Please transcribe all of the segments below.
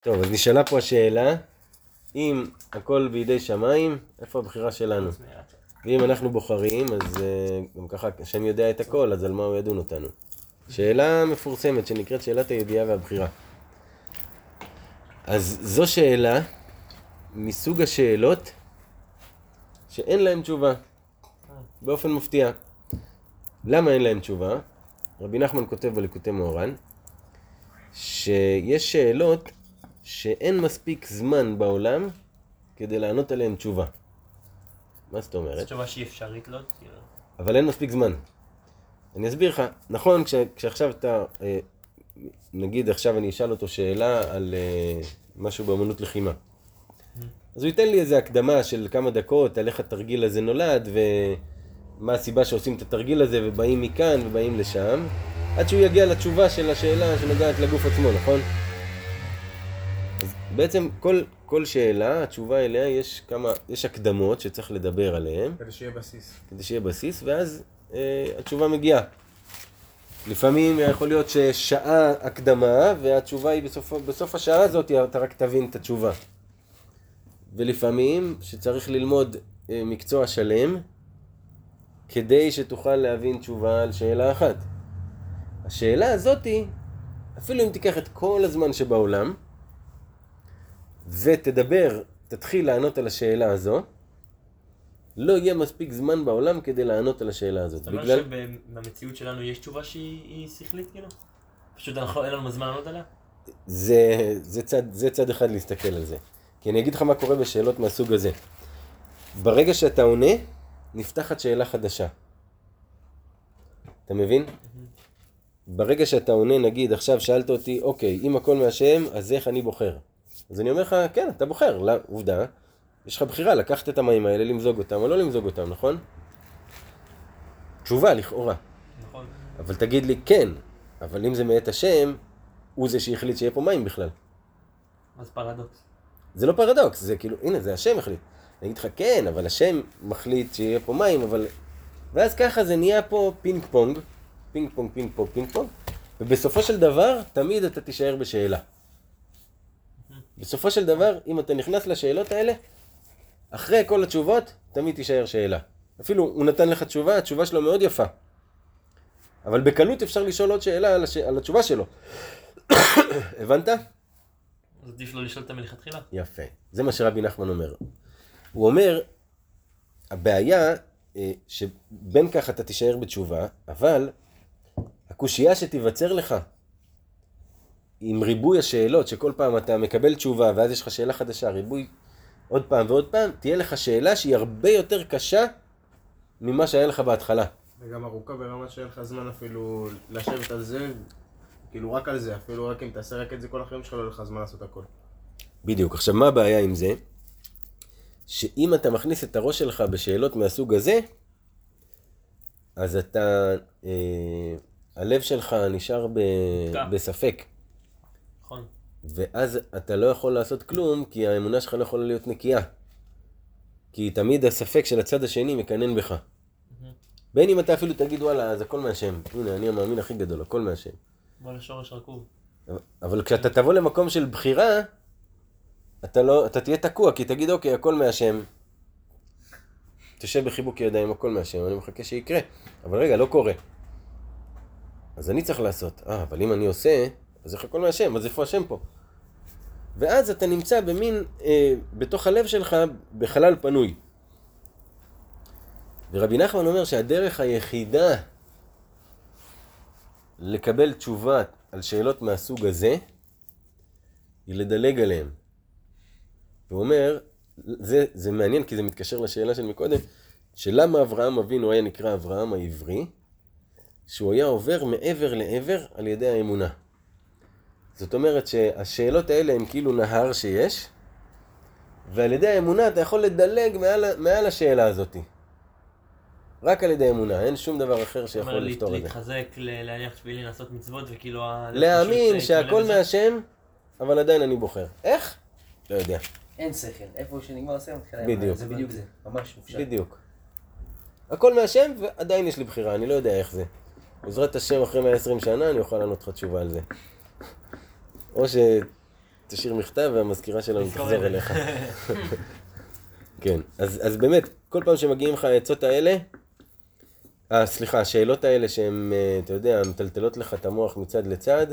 טוב, אז נשאלה פה השאלה, אם הכל בידי שמיים, איפה הבחירה שלנו? ואם אנחנו בוחרים, אז uh, גם ככה השם יודע את הכל, אז על מה הוא ידון אותנו? שאלה מפורסמת שנקראת שאלת הידיעה והבחירה. אז זו שאלה מסוג השאלות שאין להן תשובה, באופן מפתיע. למה אין להן תשובה? רבי נחמן כותב בליקוטי מאורן, שיש שאלות שאין מספיק זמן בעולם כדי לענות עליהן תשובה. מה זאת אומרת? זו תשובה שהיא אפשרית לא? כאילו. אבל אין מספיק זמן. אני אסביר לך, נכון, כש, כשעכשיו אתה, אה, נגיד עכשיו אני אשאל אותו שאלה על אה, משהו באמנות לחימה. אז הוא ייתן לי איזה הקדמה של כמה דקות על איך התרגיל הזה נולד ומה הסיבה שעושים את התרגיל הזה ובאים מכאן ובאים לשם, עד שהוא יגיע לתשובה של השאלה שנוגעת לגוף עצמו, נכון? אז בעצם כל, כל שאלה, התשובה אליה, יש כמה, יש הקדמות שצריך לדבר עליהן. כדי שיהיה בסיס. כדי שיהיה בסיס, ואז אה, התשובה מגיעה. לפעמים יכול להיות ששעה הקדמה, והתשובה היא בסוף, בסוף השעה הזאת, אתה רק תבין את התשובה. ולפעמים שצריך ללמוד אה, מקצוע שלם, כדי שתוכל להבין תשובה על שאלה אחת. השאלה הזאתי, אפילו אם תיקח את כל הזמן שבעולם, ותדבר, תתחיל לענות על השאלה הזו, לא יהיה מספיק זמן בעולם כדי לענות על השאלה הזאת. זאת אומרת בגלל... שבמציאות שלנו יש תשובה שהיא היא שכלית כאילו? פשוט אנחנו אין לנו זמן לענות עליה? זה, זה, צד, זה צד אחד להסתכל על זה. כי אני אגיד לך מה קורה בשאלות מהסוג הזה. ברגע שאתה עונה, נפתחת שאלה חדשה. אתה מבין? ברגע שאתה עונה, נגיד, עכשיו שאלת אותי, אוקיי, אם הכל מהשם, אז איך אני בוחר? אז אני אומר לך, כן, אתה בוחר, לא, עובדה, יש לך בחירה לקחת את המים האלה, למזוג אותם או לא למזוג אותם, נכון? תשובה, לכאורה. נכון. אבל תגיד לי, כן, אבל אם זה מאת השם, הוא זה שהחליט שיהיה פה מים בכלל. אז פרדוקס. זה לא פרדוקס, זה כאילו, הנה, זה השם החליט. אני אגיד לך, כן, אבל השם מחליט שיהיה פה מים, אבל... ואז ככה זה נהיה פה פינג פונג, פינג פונג, פינג פונג, פינג פונג, ובסופו של דבר, תמיד אתה תישאר בשאלה. בסופו של דבר, אם אתה נכנס לשאלות האלה, אחרי כל התשובות, תמיד תישאר שאלה. אפילו הוא נתן לך תשובה, התשובה שלו מאוד יפה. אבל בקלות אפשר לשאול עוד שאלה על, הש... על התשובה שלו. הבנת? אז עדיף לא לשאול אותה מלכתחילה. יפה. זה מה שרבי נחמן אומר. הוא אומר, הבעיה אה, שבין כך אתה תישאר בתשובה, אבל הקושייה שתיווצר לך עם ריבוי השאלות, שכל פעם אתה מקבל תשובה ואז יש לך שאלה חדשה, ריבוי עוד פעם ועוד פעם, תהיה לך שאלה שהיא הרבה יותר קשה ממה שהיה לך בהתחלה. וגם ארוכה ברמה שאין לך זמן אפילו לשבת על זה, כאילו רק על זה, אפילו רק אם תעשה רק את זה כל החיים שלך, לא יהיה לך זמן לעשות הכל. בדיוק. עכשיו, מה הבעיה עם זה? שאם אתה מכניס את הראש שלך בשאלות מהסוג הזה, אז אתה, אה, הלב שלך נשאר ב. בספק. ואז אתה לא יכול לעשות כלום, כי האמונה שלך לא יכולה להיות נקייה. כי תמיד הספק של הצד השני מקנן בך. בין אם אתה אפילו תגיד, וואלה, אז הכל מהשם. הנה, אני המאמין הכי גדול, הכל מהשם. בוא לשורש רקוב. אבל כשאתה תבוא למקום של בחירה, אתה לא, אתה תהיה תקוע, כי תגיד, אוקיי, הכל מהשם. תשב בחיבוק ידיים, הכל מהשם, אני מחכה שיקרה. אבל רגע, לא קורה. אז אני צריך לעשות. אה, אבל אם אני עושה, אז איך הכל מהשם? אז איפה השם פה? ואז אתה נמצא במין, אה, בתוך הלב שלך, בחלל פנוי. ורבי נחמן אומר שהדרך היחידה לקבל תשובה על שאלות מהסוג הזה, היא לדלג עליהן. הוא אומר, זה, זה מעניין כי זה מתקשר לשאלה של מקודם, שלמה אברהם אבינו היה נקרא אברהם העברי, שהוא היה עובר מעבר לעבר על ידי האמונה. זאת אומרת שהשאלות האלה הן כאילו נהר שיש, ועל ידי האמונה אתה יכול לדלג מעל, מעל השאלה הזאת. רק על ידי אמונה, אין שום דבר אחר שיכול לפתור את זה. להתחזק, להניח תפילין, לעשות מצוות, וכאילו... להאמין פשוט, שהכל. מהשם, אבל עדיין אני בוחר. איך? לא יודע. אין שכל, איפה שנגמר השכל מתחילה בדיוק. זה בדיוק זה, ממש מופשט. בדיוק. הכל מהשם, ועדיין יש לי בחירה, אני לא יודע איך זה. בעזרת השם, אחרי 120 שנה, אני אוכל לענות לך תשובה על זה. או ש... תשאיר מכתב והמזכירה שלנו תחזור. אליך. כן, אז, אז באמת, כל פעם שמגיעים לך העצות האלה, אה, סליחה, השאלות האלה שהן, אה, אתה יודע, מטלטלות לך את המוח מצד לצד,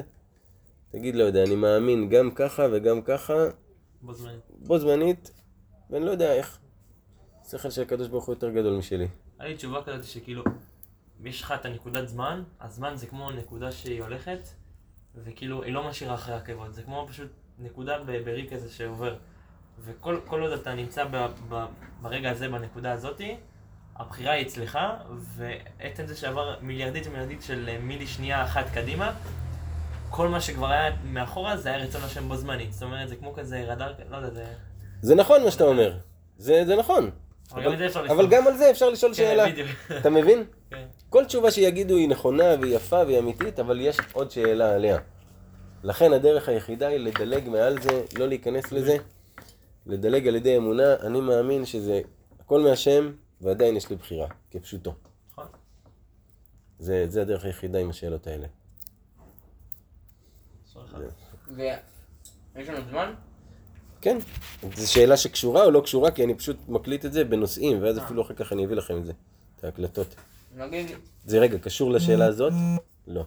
תגיד, לא יודע, אני מאמין גם ככה וגם ככה, בו זמנית. בו זמנית, ואני לא יודע איך. השכל של הקדוש ברוך הוא יותר גדול משלי. היה לי תשובה כזאת שכאילו, יש לך את הנקודת זמן, הזמן זה כמו נקודה שהיא הולכת, וכאילו, היא לא משאירה אחרי עקבות, זה כמו פשוט נקודה בריק כזה שעובר. וכל כל עוד אתה נמצא ב, ב, ברגע הזה, בנקודה הזאתי, הבחירה היא אצלך, ועצם זה שעבר מיליארדית ומיליארדית של אה, מילי שנייה אחת קדימה, כל מה שכבר היה מאחורה זה היה רצון השם בו זמנית. זאת אומרת, זה כמו כזה רדאר, לא יודע, זה... זה נכון מה שאתה אומר, זה, זה נכון. אבל גם זה אפשר אבל. גם על זה אפשר לשאול שאלה. כן, בדיוק. אתה מבין? כל תשובה שיגידו היא נכונה והיא יפה והיא אמיתית, אבל יש עוד שאלה עליה. לכן הדרך היחידה היא לדלג מעל זה, לא להיכנס לזה, לדלג על ידי אמונה, אני מאמין שזה הכל מהשם, ועדיין יש לי בחירה, כפשוטו. נכון. זה, זה הדרך היחידה עם השאלות האלה. ויש לנו זמן? כן, זו שאלה שקשורה או לא קשורה, כי אני פשוט מקליט את זה בנושאים, ואז אה. אפילו אחר כך אני אביא לכם את זה, את ההקלטות. נגיד, זה רגע, קשור לשאלה הזאת? לא.